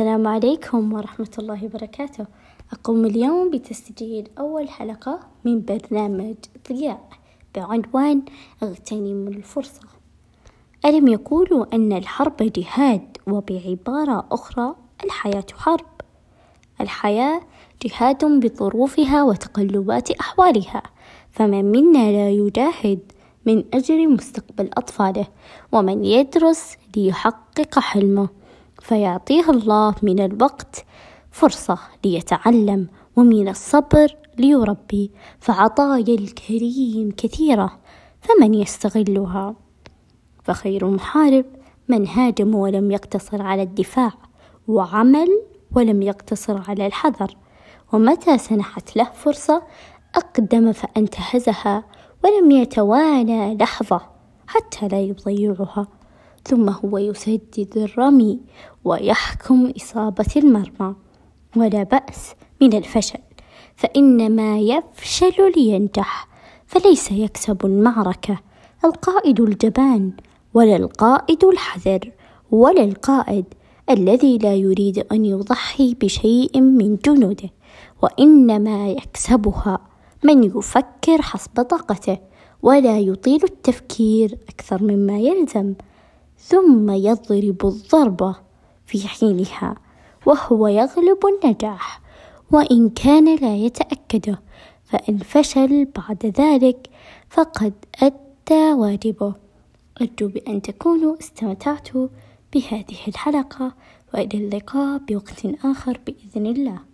السلام عليكم ورحمة الله وبركاته. أقوم اليوم بتسجيل أول حلقة من برنامج ضياء بعنوان أغتنم الفرصة. ألم يقولوا أن الحرب جهاد وبعبارة أخرى الحياة حرب. الحياة جهاد بظروفها وتقلبات أحوالها فمن منا لا يجاهد من أجل مستقبل أطفاله ومن يدرس ليحقق حلمه. فيعطيه الله من الوقت فرصة ليتعلم ومن الصبر ليربي فعطايا الكريم كثيرة فمن يستغلها؟ فخير محارب من هاجم ولم يقتصر على الدفاع وعمل ولم يقتصر على الحذر ومتى سنحت له فرصة أقدم فأنتهزها ولم يتوانى لحظة حتى لا يضيعها. ثم هو يسدد الرمي ويحكم إصابة المرمى. ولا بأس من الفشل فإنما يفشل لينجح فليس يكسب المعركة. القائد الجبان ولا القائد الحذر ولا القائد الذي لا يريد أن يضحي بشيء من جنوده. وإنما يكسبها من يفكر حسب طاقته ولا يطيل التفكير أكثر مما يلزم. ثم يضرب الضربة في حينها وهو يغلب النجاح وإن كان لا يتأكده فإن فشل بعد ذلك فقد أدى واجبه. أرجو بأن تكونوا استمتعتوا بهذه الحلقة وإلى اللقاء بوقت آخر بإذن الله.